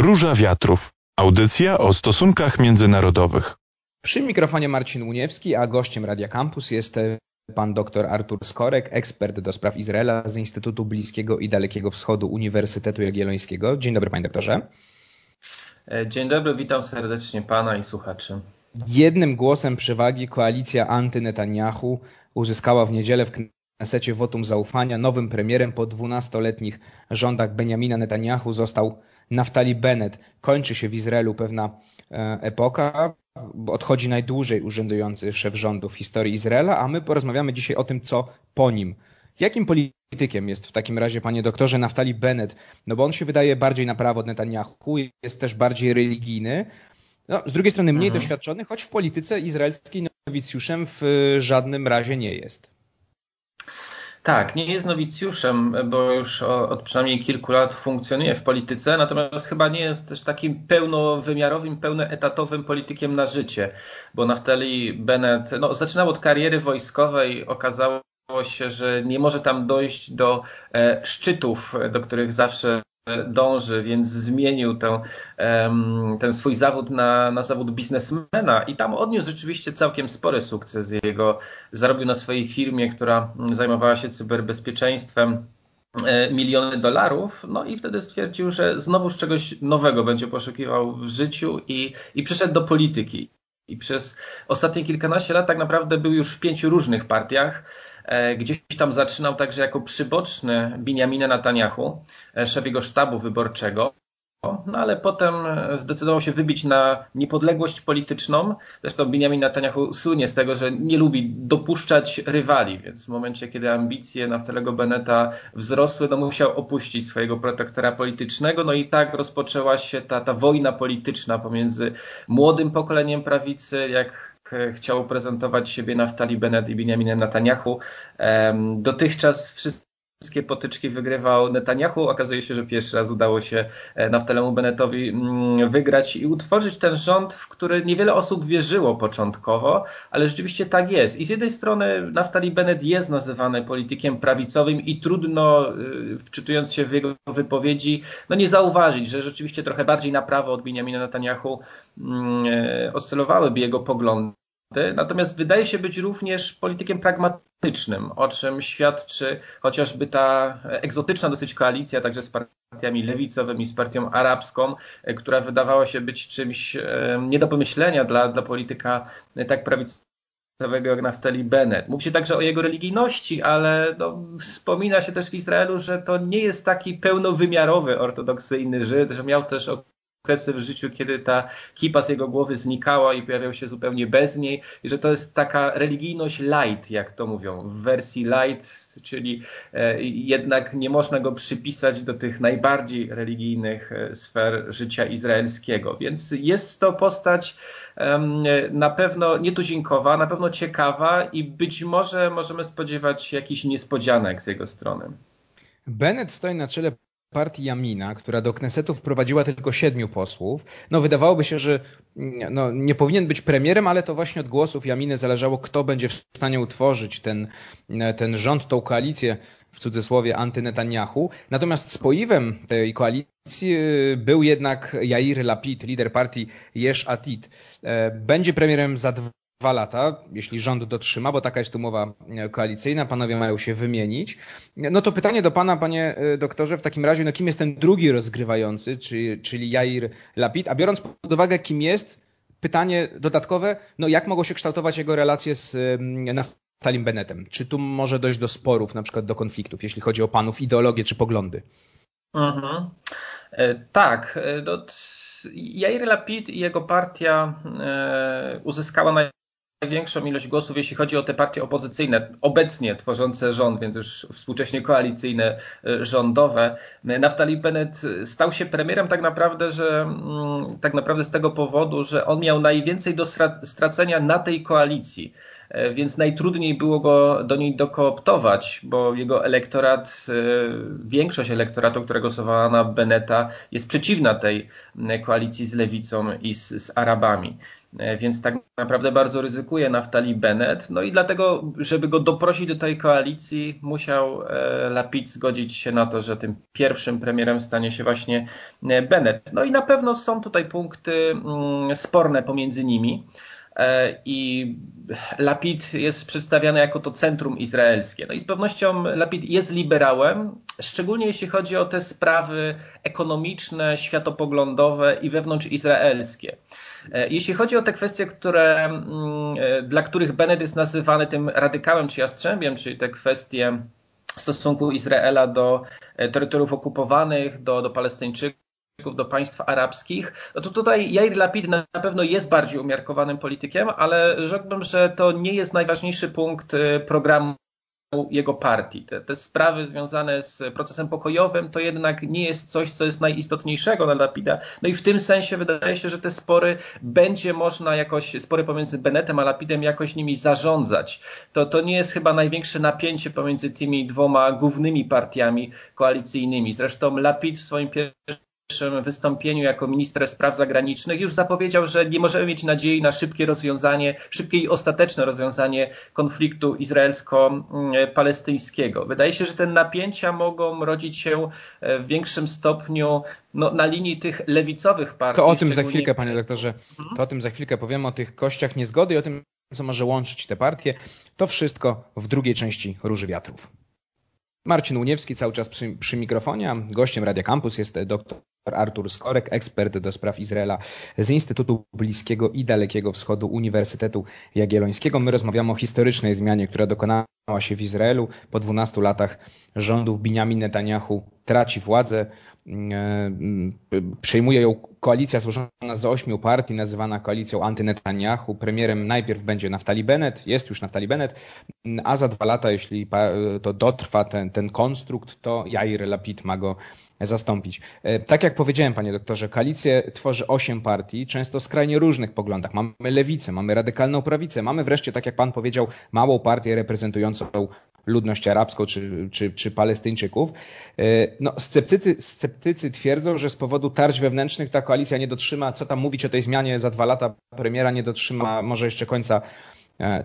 Róża Wiatrów. Audycja o stosunkach międzynarodowych. Przy mikrofonie Marcin Uniewski, a gościem Radia Campus jest e, pan dr Artur Skorek, ekspert do spraw Izraela z Instytutu Bliskiego i Dalekiego Wschodu Uniwersytetu Jagiellońskiego. Dzień dobry, panie doktorze. E, dzień dobry, witam serdecznie pana i słuchaczy. Jednym głosem przewagi koalicja anty-Netanyahu uzyskała w niedzielę w Knesecie wotum zaufania. Nowym premierem po 12-letnich rządach Benjamina Netanyahu został Naftali Bennett. Kończy się w Izraelu pewna e, epoka. Odchodzi najdłużej urzędujący szef rządu w historii Izraela, a my porozmawiamy dzisiaj o tym, co po nim. Jakim politykiem jest w takim razie, panie doktorze, Naftali Bennett? No bo on się wydaje bardziej na prawo od Netanyahu, jest też bardziej religijny. No, z drugiej strony mniej mhm. doświadczony, choć w polityce izraelskiej nowicjuszem w żadnym razie nie jest. Tak, nie jest nowicjuszem, bo już od przynajmniej kilku lat funkcjonuje w polityce, natomiast chyba nie jest też takim pełnowymiarowym, pełnoetatowym politykiem na życie, bo Naftali Bennett no, zaczynał od kariery wojskowej, okazało się, że nie może tam dojść do e, szczytów, do których zawsze dąży, więc zmienił ten, swój zawód na, na zawód biznesmena i tam odniósł rzeczywiście całkiem spory sukces. Jego zarobił na swojej firmie, która zajmowała się cyberbezpieczeństwem e, miliony dolarów, no i wtedy stwierdził, że znowuż czegoś nowego będzie poszukiwał w życiu i, i przyszedł do polityki. I przez ostatnie kilkanaście lat tak naprawdę był już w pięciu różnych partiach. E, gdzieś tam zaczynał także jako przyboczny Benjamina Netanyahu, e, szef jego sztabu wyborczego. No ale potem zdecydował się wybić na niepodległość polityczną. Zresztą Benjamin Netanyahu słynie z tego, że nie lubi dopuszczać rywali, więc w momencie, kiedy ambicje Naftalego Beneta wzrosły, no musiał opuścić swojego protektora politycznego. No i tak rozpoczęła się ta, ta wojna polityczna pomiędzy młodym pokoleniem prawicy, jak chciał prezentować siebie Naftali Bennett i Benjamin Netanyahu. Dotychczas wszystkie potyczki wygrywał Netanyahu. Okazuje się, że pierwszy raz udało się e, Naftalemu Bennettowi mm, wygrać i utworzyć ten rząd, w który niewiele osób wierzyło początkowo, ale rzeczywiście tak jest. I z jednej strony Naftali Bennett jest nazywany politykiem prawicowym i trudno, y, wczytując się w jego wypowiedzi, no nie zauważyć, że rzeczywiście trochę bardziej na prawo od Benjamina Netanyahu mm, e, oscylowałyby jego poglądy. Natomiast wydaje się być również politykiem pragmatycznym, o czym świadczy chociażby ta egzotyczna dosyć koalicja, także z partiami lewicowymi, z partią arabską, która wydawała się być czymś e, nie do pomyślenia dla, dla polityka tak prawicowego jak Naftali Bennett. Mówi się także o jego religijności, ale no, wspomina się też w Izraelu, że to nie jest taki pełnowymiarowy ortodoksyjny Żyd, że miał też okresy w życiu, kiedy ta kipa z jego głowy znikała i pojawiał się zupełnie bez niej i że to jest taka religijność light, jak to mówią, w wersji light, czyli e, jednak nie można go przypisać do tych najbardziej religijnych e, sfer życia izraelskiego. Więc jest to postać na pewno nietuzinkowa, na pewno ciekawa i być może możemy spodziewać się jakichś niespodzianek z jego strony. Bennett stoi na czele partii Jamina, która do Knesetu wprowadziła tylko siedmiu posłów. No wydawałoby się, że no, nie powinien być premierem, ale to właśnie od głosów Jaminy zależało, kto będzie w stanie utworzyć ten, ten rząd, tą koalicję w cudzysłowie anty-Netanyahu. Natomiast spoiwem tej koalicji y, był jednak Jair Lapid, lider partii Yesh Atid. E, będzie premierem za dwa lata, jeśli rząd dotrzyma, bo taka jest umowa e, koalicyjna, panowie mają się wymienić. No to pytanie do pana, panie e, doktorze, w takim razie, no kim jest ten drugi rozgrywający, czyli, czyli Jair Lapid, a biorąc pod uwagę, kim jest, pytanie dodatkowe, no jak mogą się kształtować jego relacje z Naftalim Bennettem? Czy tu może dojść do sporów, na przykład do konfliktów, jeśli chodzi o panów ideologię czy poglądy? Mhm. E, tak. No, Jair Lapid i jego partia uzyskała największą ilość głosów, jeśli chodzi o te partie opozycyjne, obecnie tworzące rząd, więc już współcześnie koalicyjne, e, rządowe. Naftali Bennett stał się premierem tak naprawdę, że mm, tak naprawdę z tego powodu, że on miał najwięcej do stracenia na tej koalicji. Więc najtrudniej było go do niej dokooptować, bo jego elektorat, większość elektoratu, która głosowała na Beneta jest przeciwna tej koalicji z lewicą i z, z Arabami. E, więc tak naprawdę bardzo ryzykuje Naftali Bennett. No i dlatego, żeby go doprosić do tej koalicji, musiał e, Lapid zgodzić się na to, że tym pierwszym premierem stanie się właśnie e, Bennett. No i na pewno są tutaj punkty mm, sporne pomiędzy nimi. I Lapid jest przedstawiany jako to centrum izraelskie. No i z pewnością Lapid jest liberałem, szczególnie jeśli chodzi o te sprawy ekonomiczne, światopoglądowe i wewnątrzizraelskie. E, jeśli chodzi o te kwestie, które, mm, e, dla których Bennett jest nazywany tym radykałem czy jastrzębiem, czyli te kwestie stosunku Izraela do e, terytoriów okupowanych, do, do Palestyńczyków, do państw arabskich, no to tutaj Jair Lapid na pewno jest bardziej umiarkowanym politykiem, ale rzekłbym, że to nie jest najważniejszy punkt programu jego partii. Te, te, sprawy związane z procesem pokojowym to jednak nie jest coś, co jest najistotniejszego dla Lapida. No i w tym sensie wydaje się, że te spory będzie można jakoś, spory pomiędzy Bennettem a Lapidem jakoś nimi zarządzać. To, to nie jest chyba największe napięcie pomiędzy tymi dwoma głównymi partiami koalicyjnymi. Zresztą Lapid w swoim pierwszym pierwszym wystąpieniu jako minister spraw zagranicznych już zapowiedział, że nie możemy mieć nadziei na szybkie rozwiązanie, szybkie i ostateczne rozwiązanie konfliktu izraelsko-palestyńskiego. Wydaje się, że te napięcia mogą rodzić się w większym stopniu no, na linii tych lewicowych partii. To o tym za chwilkę, panie doktorze, mhm. to o tym za chwilkę powiem, o tych kościach niezgody i o tym, co może łączyć te partie. To wszystko w drugiej części Róży Wiatrów. Marcin Uniewski cały czas przy, przy mikrofonie. Gościem Radia Campus jest doktor Artur Skorek, ekspert do spraw Izraela z Instytutu Bliskiego i Dalekiego Wschodu Uniwersytetu Jagiellońskiego. My rozmawiamy o historycznej zmianie, która dokonała się w Izraelu. Po 12 latach rządów Binyamin Netanyahu traci władzę. E, przejmuje ją koalicja złożona z ośmiu partii, nazywana koalicją anty-Netanyahu. Premierem najpierw będzie Naftali Bennett, jest już Naftali Bennett, a za dwa lata, jeśli to dotrwa ten, ten konstrukt, to Jair Lapid ma go zastąpić. E, tak jak powiedziałem, panie doktorze, koalicję tworzy osiem partii, często skrajnie różnych poglądach. Mamy lewicę, mamy radykalną prawicę, mamy wreszcie, tak jak pan powiedział, małą partię reprezentującą ludność arabską czy, czy, czy Palestyńczyków. E, no, sceptycy, sceptycy twierdzą, że z powodu tarć wewnętrznych ta koalicja nie dotrzyma, co tam mówić o tej zmianie za dwa lata premiera, nie dotrzyma może jeszcze końca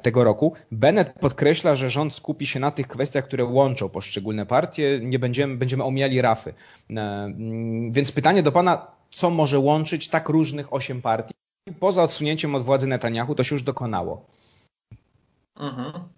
tego roku. Bennett podkreśla, że rząd skupi się na tych kwestiach, które łączą poszczególne partie. Nie będziemy, będziemy omijali rafy. E, mm, więc pytanie do pana, co może łączyć tak różnych osiem partii? Poza odsunięciem od władzy Netanyahu to się już dokonało. Mhm.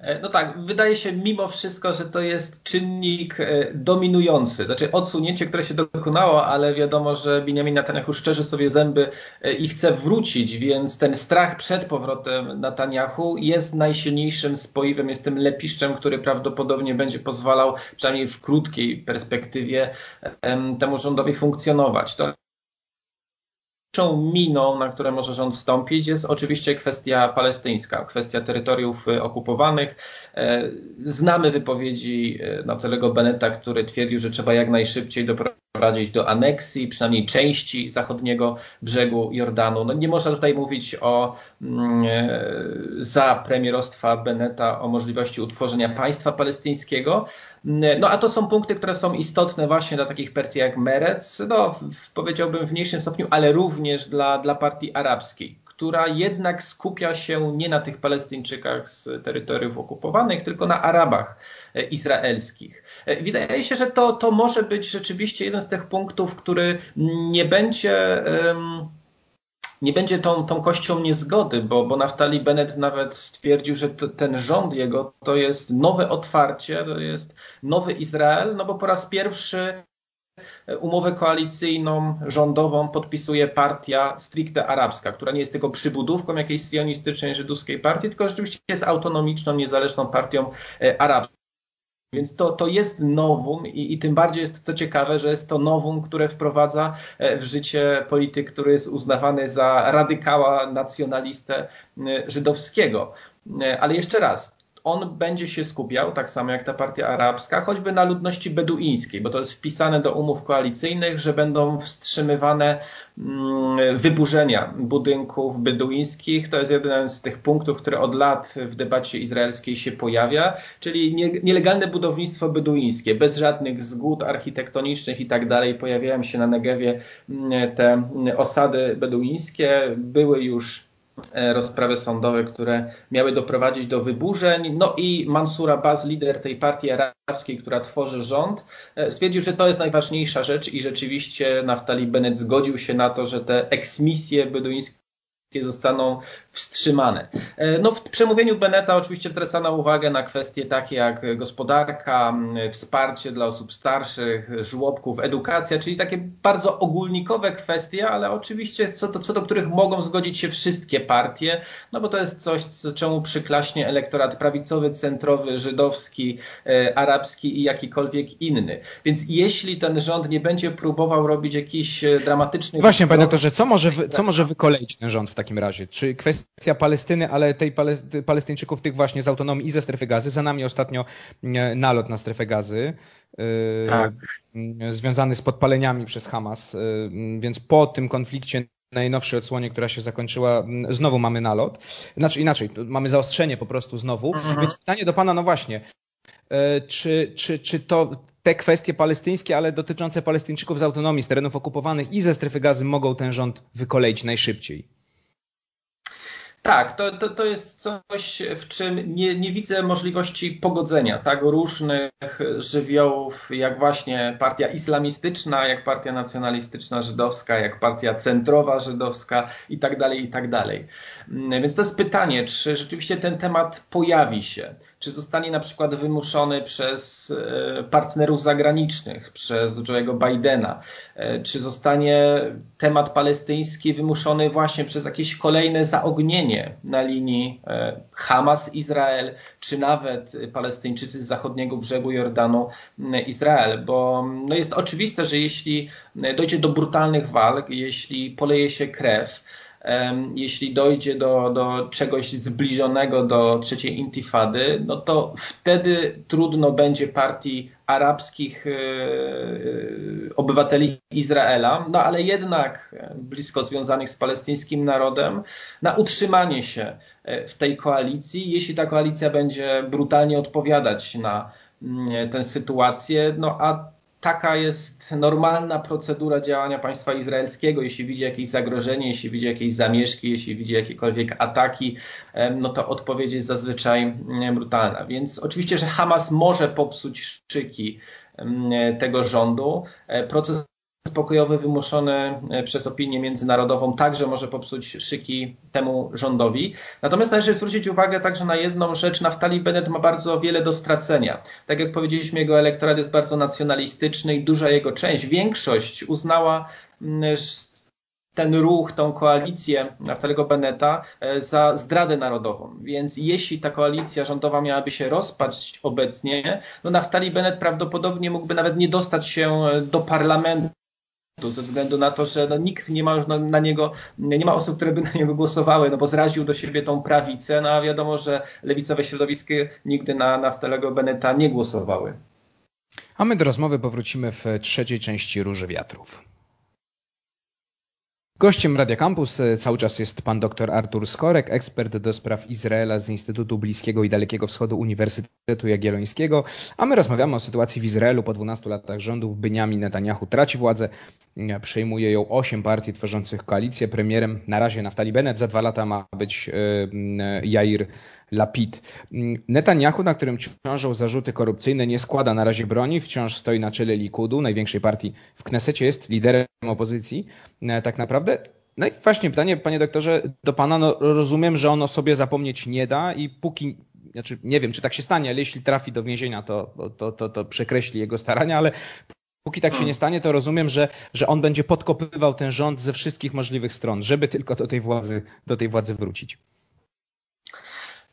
E, no tak, wydaje się mimo wszystko, że to jest czynnik e, dominujący. Znaczy odsunięcie, które się dokonało, ale wiadomo, że Benjamin Netanyahu szczerzy sobie zęby e, i chce wrócić, więc ten strach przed powrotem Netanyahu jest najsilniejszym spoiwem, jest tym lepiszczem, który prawdopodobnie będzie pozwalał, przynajmniej w krótkiej perspektywie, temu rządowi funkcjonować. To Pierwszą miną, na które może rząd wstąpić, jest oczywiście kwestia palestyńska, kwestia terytoriów y, okupowanych. E, znamy wypowiedzi y, Natalego Beneta, który twierdził, że trzeba jak najszybciej doprowadzić do aneksji, przynajmniej części zachodniego brzegu Jordanu. No nie można tutaj mówić o mm, e, za premierostwa Beneta o możliwości utworzenia państwa palestyńskiego. No a to są punkty, które są istotne właśnie dla takich partii jak Merec, no powiedziałbym w mniejszym stopniu, ale również dla, dla partii arabskiej, która jednak skupia się nie na tych Palestyńczykach z terytoriów okupowanych, tylko na Arabach e, izraelskich. E, wydaje się, że to, to może być rzeczywiście jeden z tych punktów, który nie będzie. Um, nie będzie tą, tą kością niezgody, bo, bo Naftali Bennett nawet stwierdził, że to, ten rząd jego to jest nowe otwarcie, to jest nowy Izrael, no bo po raz pierwszy umowę koalicyjną, rządową podpisuje partia stricte arabska, która nie jest tylko przybudówką jakiejś sionistycznej żydowskiej partii, tylko rzeczywiście jest autonomiczną, niezależną partią e, arabską. Więc to, to jest nowum i, i, tym bardziej jest to ciekawe, że jest to nowum, które wprowadza e, w życie polityk, który jest uznawany za radykała nacjonalistę e, żydowskiego. Ale jeszcze raz, on będzie się skupiał, tak samo jak ta partia arabska, choćby na ludności beduińskiej, bo to jest wpisane do umów koalicyjnych, że będą wstrzymywane mm, wyburzenia budynków beduińskich. To jest jeden z tych punktów, który od lat w debacie izraelskiej się pojawia, czyli nielegalne budownictwo beduińskie, bez żadnych zgód architektonicznych i tak dalej. Pojawiają się na Negewie mm, te osady beduińskie. Były już rozprawy sądowe, które miały doprowadzić do wyburzeń. No i Mansur Abbas, lider tej partii arabskiej, która tworzy rząd, e, stwierdził, że to jest najważniejsza rzecz i rzeczywiście Naftali Bennett zgodził się na to, że te eksmisje beduińskie zostaną wstrzymane. E, no, w przemówieniu Beneta oczywiście zwracano uwagę na kwestie takie jak gospodarka, wsparcie dla osób starszych, żłobków, edukacja, czyli takie bardzo ogólnikowe kwestie, ale oczywiście co do, co do których mogą zgodzić się wszystkie partie, no bo to jest coś, co, czemu przyklaśnie elektorat prawicowy, centrowy, żydowski, e, arabski i jakikolwiek inny. Więc jeśli ten rząd nie będzie próbował robić jakichś e, dramatycznych... Właśnie, panie doktorze, co może, co może wykoleić ten rząd w takim razie? Czy kwestia Palestyny, ale tej Palestyńczyków, tych właśnie z autonomii i ze strefy gazy. Za nami ostatnio e, nalot na strefę gazy. E, tak. Związany z podpaleniami przez Hamas. E, więc po tym konflikcie najnowszej odsłonie, która się zakończyła, znowu mamy nalot. Znaczy inaczej, mamy zaostrzenie po prostu znowu. Mhm. Więc pytanie do pana, no właśnie, czy, czy, czy to te kwestie palestyńskie, ale dotyczące Palestyńczyków z autonomii, z terenów okupowanych i ze strefy gazy mogą ten rząd wykoleić najszybciej? Tak, to, to, to jest coś, w czym nie, nie widzę możliwości pogodzenia tak, różnych żywiołów, jak właśnie partia islamistyczna, jak partia nacjonalistyczna żydowska, jak partia centrowa żydowska i tak dalej, i tak dalej. Więc to jest pytanie, czy rzeczywiście ten temat pojawi się, czy zostanie na przykład wymuszony przez e, partnerów zagranicznych, przez Joe'ego Bidena, e, czy zostanie temat palestyński wymuszony właśnie przez jakieś kolejne zaognienie na linii e, Hamas-Izrael, czy nawet Palestyńczycy z zachodniego brzegu Jordanu Izrael, bo no jest oczywiste, że jeśli dojdzie do brutalnych walk, jeśli poleje się krew, jeśli dojdzie do, do czegoś zbliżonego do trzeciej intifady, no to wtedy trudno będzie partii arabskich e, e, obywateli Izraela, no ale jednak blisko związanych z palestyńskim narodem, na utrzymanie się e, w tej koalicji, jeśli ta koalicja będzie brutalnie odpowiadać na mm, tę sytuację, no a taka jest normalna procedura działania państwa izraelskiego. Jeśli widzi jakieś zagrożenie, jeśli widzi jakieś zamieszki, jeśli widzi jakiekolwiek ataki, no to odpowiedź jest zazwyczaj brutalna. Więc oczywiście, że Hamas może popsuć szczyki tego rządu. E, proces pokojowy wymuszony e, przez opinię międzynarodową także może popsuć szyki temu rządowi. Natomiast należy zwrócić uwagę także na jedną rzecz. Naftali Bennett ma bardzo wiele do stracenia. Tak jak powiedzieliśmy, jego elektorat jest bardzo nacjonalistyczny i duża jego część, większość uznała mm, ten ruch, tą koalicję Naftaliego Beneta e, za zdradę narodową. Więc jeśli ta koalicja rządowa miałaby się rozpaść obecnie, no Naftali Bennett prawdopodobnie mógłby nawet nie dostać się do parlamentu ze względu na to, że no, nikt nie ma już na, na, niego, nie ma osób, które by na niego głosowały, no bo zraził do siebie tą prawicę, no a wiadomo, że lewicowe środowiska nigdy na Naftalego Beneta nie głosowały. A my do rozmowy powrócimy w trzeciej części Róży Wiatrów. Gościem Radia Campus e, cały czas jest pan dr Artur Skorek, ekspert do spraw Izraela z Instytutu Bliskiego i Dalekiego Wschodu Uniwersytetu Jagiellońskiego, a my rozmawiamy o sytuacji w Izraelu po 12 latach rządów. Benjamin Netanyahu traci władzę, przejmuje ją osiem partii tworzących koalicję. Premierem na razie Naftali Bennett, za dwa lata ma być e, Jair Lapid. Netanyahu, na którym ciążą zarzuty korupcyjne, nie składa na razie broni, wciąż stoi na czele Likudu, największej partii w Knesecie, jest liderem opozycji e, tak naprawdę. No i właśnie pytanie, panie doktorze, do pana. No, rozumiem, że on o sobie zapomnieć nie da i póki, znaczy nie wiem, czy tak się stanie, ale jeśli trafi do więzienia, to, to, to, to przekreśli jego starania, ale Póki tak się nie stanie, to rozumiem, że, że on będzie podkopywał ten rząd ze wszystkich możliwych stron, żeby tylko do tej władzy, do tej władzy wrócić.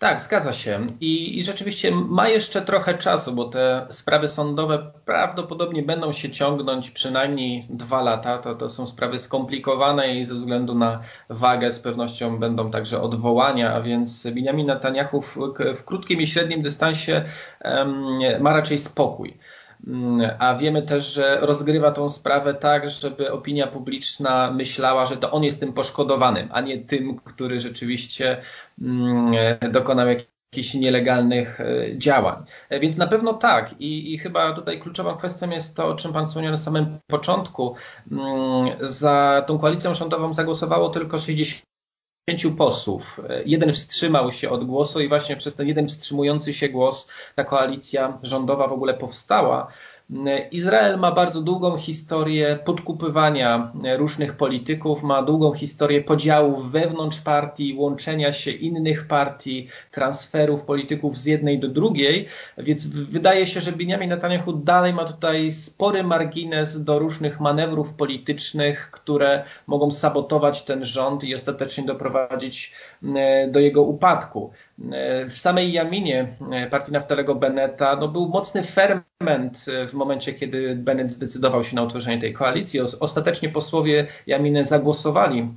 Tak, zgadza się. I, I, rzeczywiście ma jeszcze trochę czasu, bo te sprawy sądowe prawdopodobnie będą się ciągnąć przynajmniej dwa lata. To, to są sprawy skomplikowane i ze względu na wagę z pewnością będą także odwołania, a więc Benjamin Netanyahu w, w krótkim i średnim dystansie um, ma raczej spokój. Mm, a wiemy też, że rozgrywa tą sprawę tak, żeby opinia publiczna myślała, że to on jest tym poszkodowanym, a nie tym, który rzeczywiście mm, dokonał jakichś nielegalnych e, działań. E, więc na pewno tak. I, I, chyba tutaj kluczową kwestią jest to, o czym Pan wspomniał na samym początku. Mm, za tą koalicją rządową zagłosowało tylko 60 posłów. Jeden wstrzymał się od głosu i właśnie przez ten jeden wstrzymujący się głos ta koalicja rządowa w ogóle powstała. Izrael ma bardzo długą historię podkupywania różnych polityków, ma długą historię podziałów wewnątrz partii, łączenia się innych partii, transferów polityków z jednej do drugiej, więc wydaje się, że Benjamin Netanyahu dalej ma tutaj spory margines do różnych manewrów politycznych, które mogą sabotować ten rząd i ostatecznie doprowadzić e, do jego upadku. E, w samej Jaminie e, partii Naftalego Beneta no, był mocny ferment w momencie, kiedy Bennett zdecydował się na utworzenie tej koalicji. Ostatecznie posłowie Jaminy zagłosowali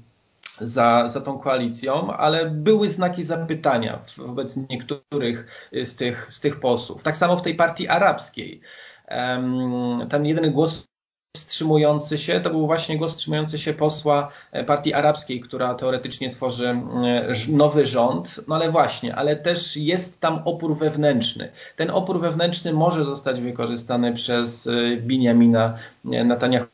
za, za tą koalicją, ale były znaki zapytania wobec niektórych z tych, z tych posłów. Tak samo w tej partii arabskiej. Ten jeden głos wstrzymujący się, to był właśnie głos wstrzymujący się posła e, partii arabskiej, która teoretycznie tworzy e, nowy rząd, no ale właśnie, ale też jest tam opór wewnętrzny. Ten opór wewnętrzny może zostać wykorzystany przez e, Binjamina Netanyahu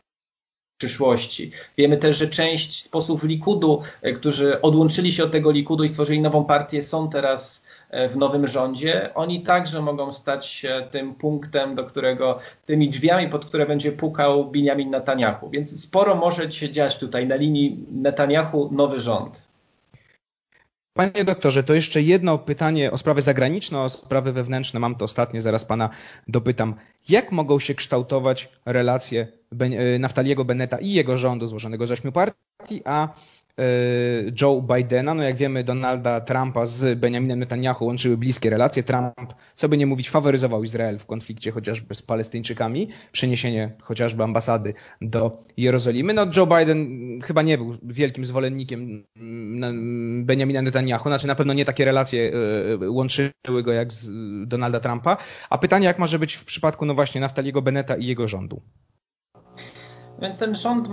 przyszłości. Wiemy też, że część z posłów Likudu, którzy odłączyli się od tego Likudu i stworzyli nową partię, są teraz w nowym rządzie, oni także mogą stać się tym punktem, do którego, tymi drzwiami, pod które będzie pukał Benjamin Netanyahu. Więc sporo może się dziać tutaj na linii Netanyahu-nowy rząd. Panie doktorze, to jeszcze jedno pytanie o sprawy zagraniczne, o sprawy wewnętrzne. Mam to ostatnie, zaraz pana dopytam. Jak mogą się kształtować relacje e, Naftaliego Beneta i jego rządu złożonego z ośmiu partii, a E, Joe Bidena. No jak wiemy, Donalda Trumpa z Benjaminem Netanyahu łączyły bliskie relacje. Trump, co by nie mówić, faworyzował Izrael w konflikcie chociażby z Palestyńczykami. Przeniesienie chociażby ambasady do Jerozolimy. No Joe Biden chyba nie był wielkim zwolennikiem mm, Benjamina Netanyahu. Znaczy na pewno nie takie relacje e, łączyły go jak z Donalda Trumpa. A pytanie, jak może być w przypadku, no właśnie, Naftaliego Beneta i jego rządu? Więc ten rząd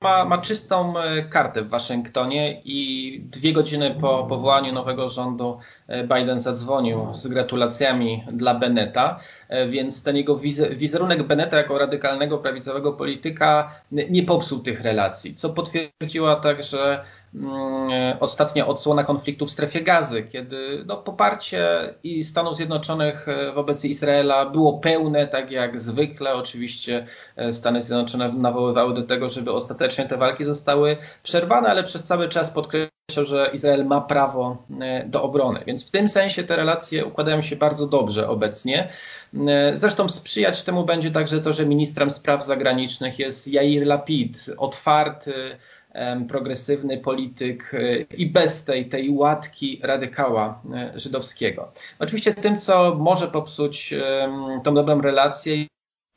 ma, ma czystą e, kartę w Waszyngtonie i dwie godziny po powołaniu nowego rządu e, Biden zadzwonił z gratulacjami dla Beneta, e, więc ten jego wizerunek Beneta jako radykalnego prawicowego polityka nie popsuł tych relacji, co potwierdziła także ostatnia odsłona konfliktu w strefie gazy, kiedy no, poparcie i Stanów Zjednoczonych e, wobec Izraela było pełne, tak jak zwykle. Oczywiście e, Stany Zjednoczone nawoływały do tego, żeby ostatecznie te walki zostały przerwane, ale przez cały czas podkreślał, że Izrael ma prawo e, do obrony. Więc w tym sensie te relacje układają się bardzo dobrze obecnie. Zresztą sprzyjać temu będzie także to, że ministrem spraw zagranicznych jest Jair Lapid, otwarty, progresywny polityk e, i bez tej, tej łatki radykała e, żydowskiego. Oczywiście tym, co może popsuć tą dobrą relację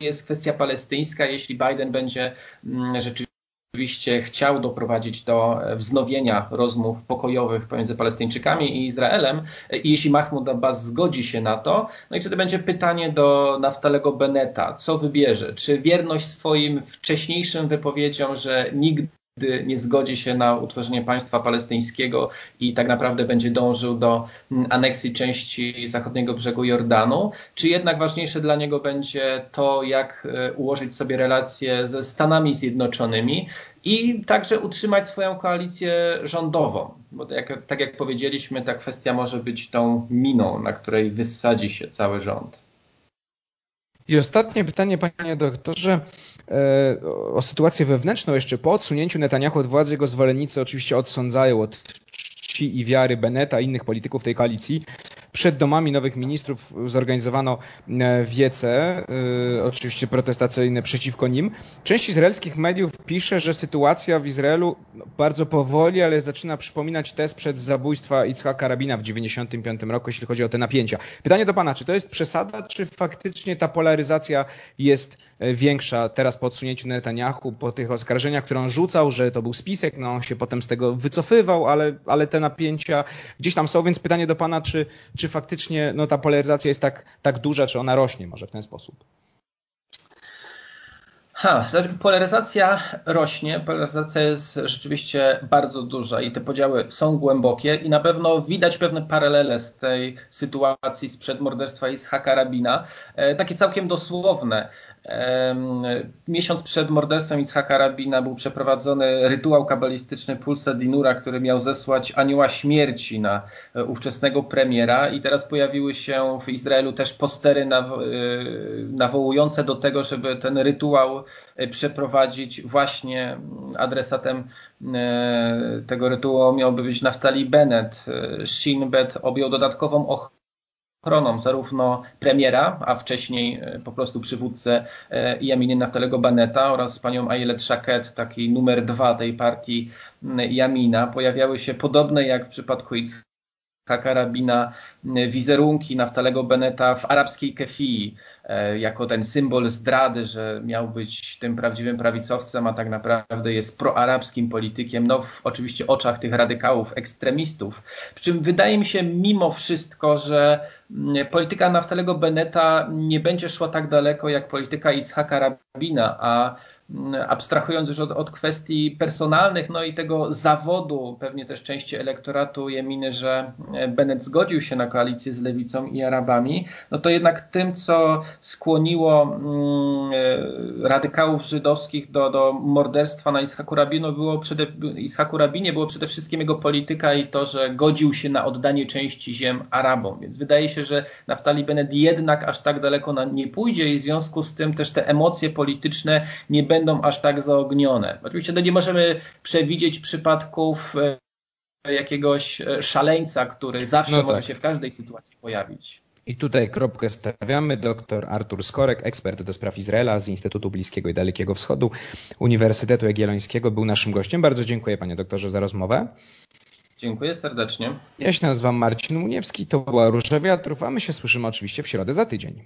jest kwestia palestyńska. Jeśli Biden będzie mm, rzeczywiście chciał doprowadzić do e, wznowienia rozmów pokojowych pomiędzy Palestyńczykami i Izraelem i jeśli Mahmoud Abbas zgodzi się na to, no i wtedy będzie pytanie do Naftalego Beneta, co wybierze? Czy wierność swoim wcześniejszym wypowiedziom, że nigdy gdy nie zgodzi się na utworzenie państwa palestyńskiego i tak naprawdę będzie dążył do mm, aneksji części zachodniego brzegu Jordanu, czy jednak ważniejsze dla niego będzie to, jak e, ułożyć sobie relacje ze Stanami Zjednoczonymi i także utrzymać swoją koalicję rządową. Bo tak, tak jak powiedzieliśmy, ta kwestia może być tą miną, na której wysadzi się cały rząd. I ostatnie pytanie, panie doktorze, e, o sytuację wewnętrzną jeszcze po odsunięciu Netanyahu od władzy. Jego zwolennicy oczywiście odsądzają od czci i wiary Beneta i innych polityków tej koalicji. Przed domami nowych ministrów zorganizowano e, wiece, e, oczywiście protestacyjne przeciwko nim. Część izraelskich mediów pisze, że sytuacja w Izraelu bardzo powoli, ale zaczyna przypominać test przed zabójstwa Itzhaka Rabina w 1995 roku, jeśli chodzi o te napięcia. Pytanie do pana, czy to jest przesada, czy faktycznie ta polaryzacja jest e, większa teraz po odsunięciu Netanyahu, po tych oskarżeniach, które on rzucał, że to był spisek, no on się potem z tego wycofywał, ale, ale te napięcia gdzieś tam są, więc pytanie do pana, czy, czy faktycznie no, ta polaryzacja jest tak, tak duża, czy ona rośnie może w ten sposób? Ha, polaryzacja rośnie, polaryzacja jest rzeczywiście bardzo duża i te podziały są głębokie i na pewno widać pewne paralele z tej sytuacji sprzed morderstwa Ishaka Rabina, e, takie całkiem dosłowne. Miesiąc przed morderstwem Itzhaka Rabina był przeprowadzony rytuał kabalistyczny Pulsa Dinura, który miał zesłać anioła śmierci na e, ówczesnego premiera i teraz pojawiły się w Izraelu też postery e, nawołujące do tego, żeby ten rytuał przeprowadzić właśnie adresatem tego rytuału miałby być Naftali Bennett. Shin Bet objął dodatkową ochroną zarówno premiera, a wcześniej e, po prostu przywódcę e, Jaminy Naftalego Baneta oraz panią Ayelet Shaked, taki numer dwa tej partii Jamina. Pojawiały się podobne jak w przypadku karabina, wizerunki Naftalego Beneta w arabskiej kefii, e, jako ten symbol zdrady, że miał być tym prawdziwym prawicowcem, a tak naprawdę jest proarabskim politykiem, no w oczywiście oczach tych radykałów, ekstremistów. Przy czym wydaje mi się mimo wszystko, że mm, polityka Naftalego Beneta nie będzie szła tak daleko jak polityka Itzhaka Rabina, a abstrahując już od, od, kwestii personalnych, no i tego zawodu, pewnie też części elektoratu Jeminy, że Bennett zgodził się na koalicję z lewicą i Arabami, no to jednak tym, co skłoniło mm, radykałów żydowskich do, do morderstwa na Ishaku Rabinu, było przede, Ishaku Rabinie było przede wszystkim jego polityka i to, że godził się na oddanie części ziem Arabom. Więc wydaje się, że Naftali Bennett jednak aż tak daleko nie pójdzie i w związku z tym też te emocje polityczne nie będą będą aż tak zaognione. Oczywiście no nie możemy przewidzieć przypadków e, jakiegoś e, szaleńca, który zawsze no może tak. się w każdej sytuacji pojawić. I tutaj kropkę stawiamy. Dr Artur Skorek, ekspert do spraw Izraela z Instytutu Bliskiego i Dalekiego Wschodu Uniwersytetu Jagiellońskiego, był naszym gościem. Bardzo dziękuję panie doktorze za rozmowę. Dziękuję serdecznie. Ja się nazywam Marcin Muniewski, to była Róża Wiatrów, a my się słyszymy oczywiście w środę za tydzień.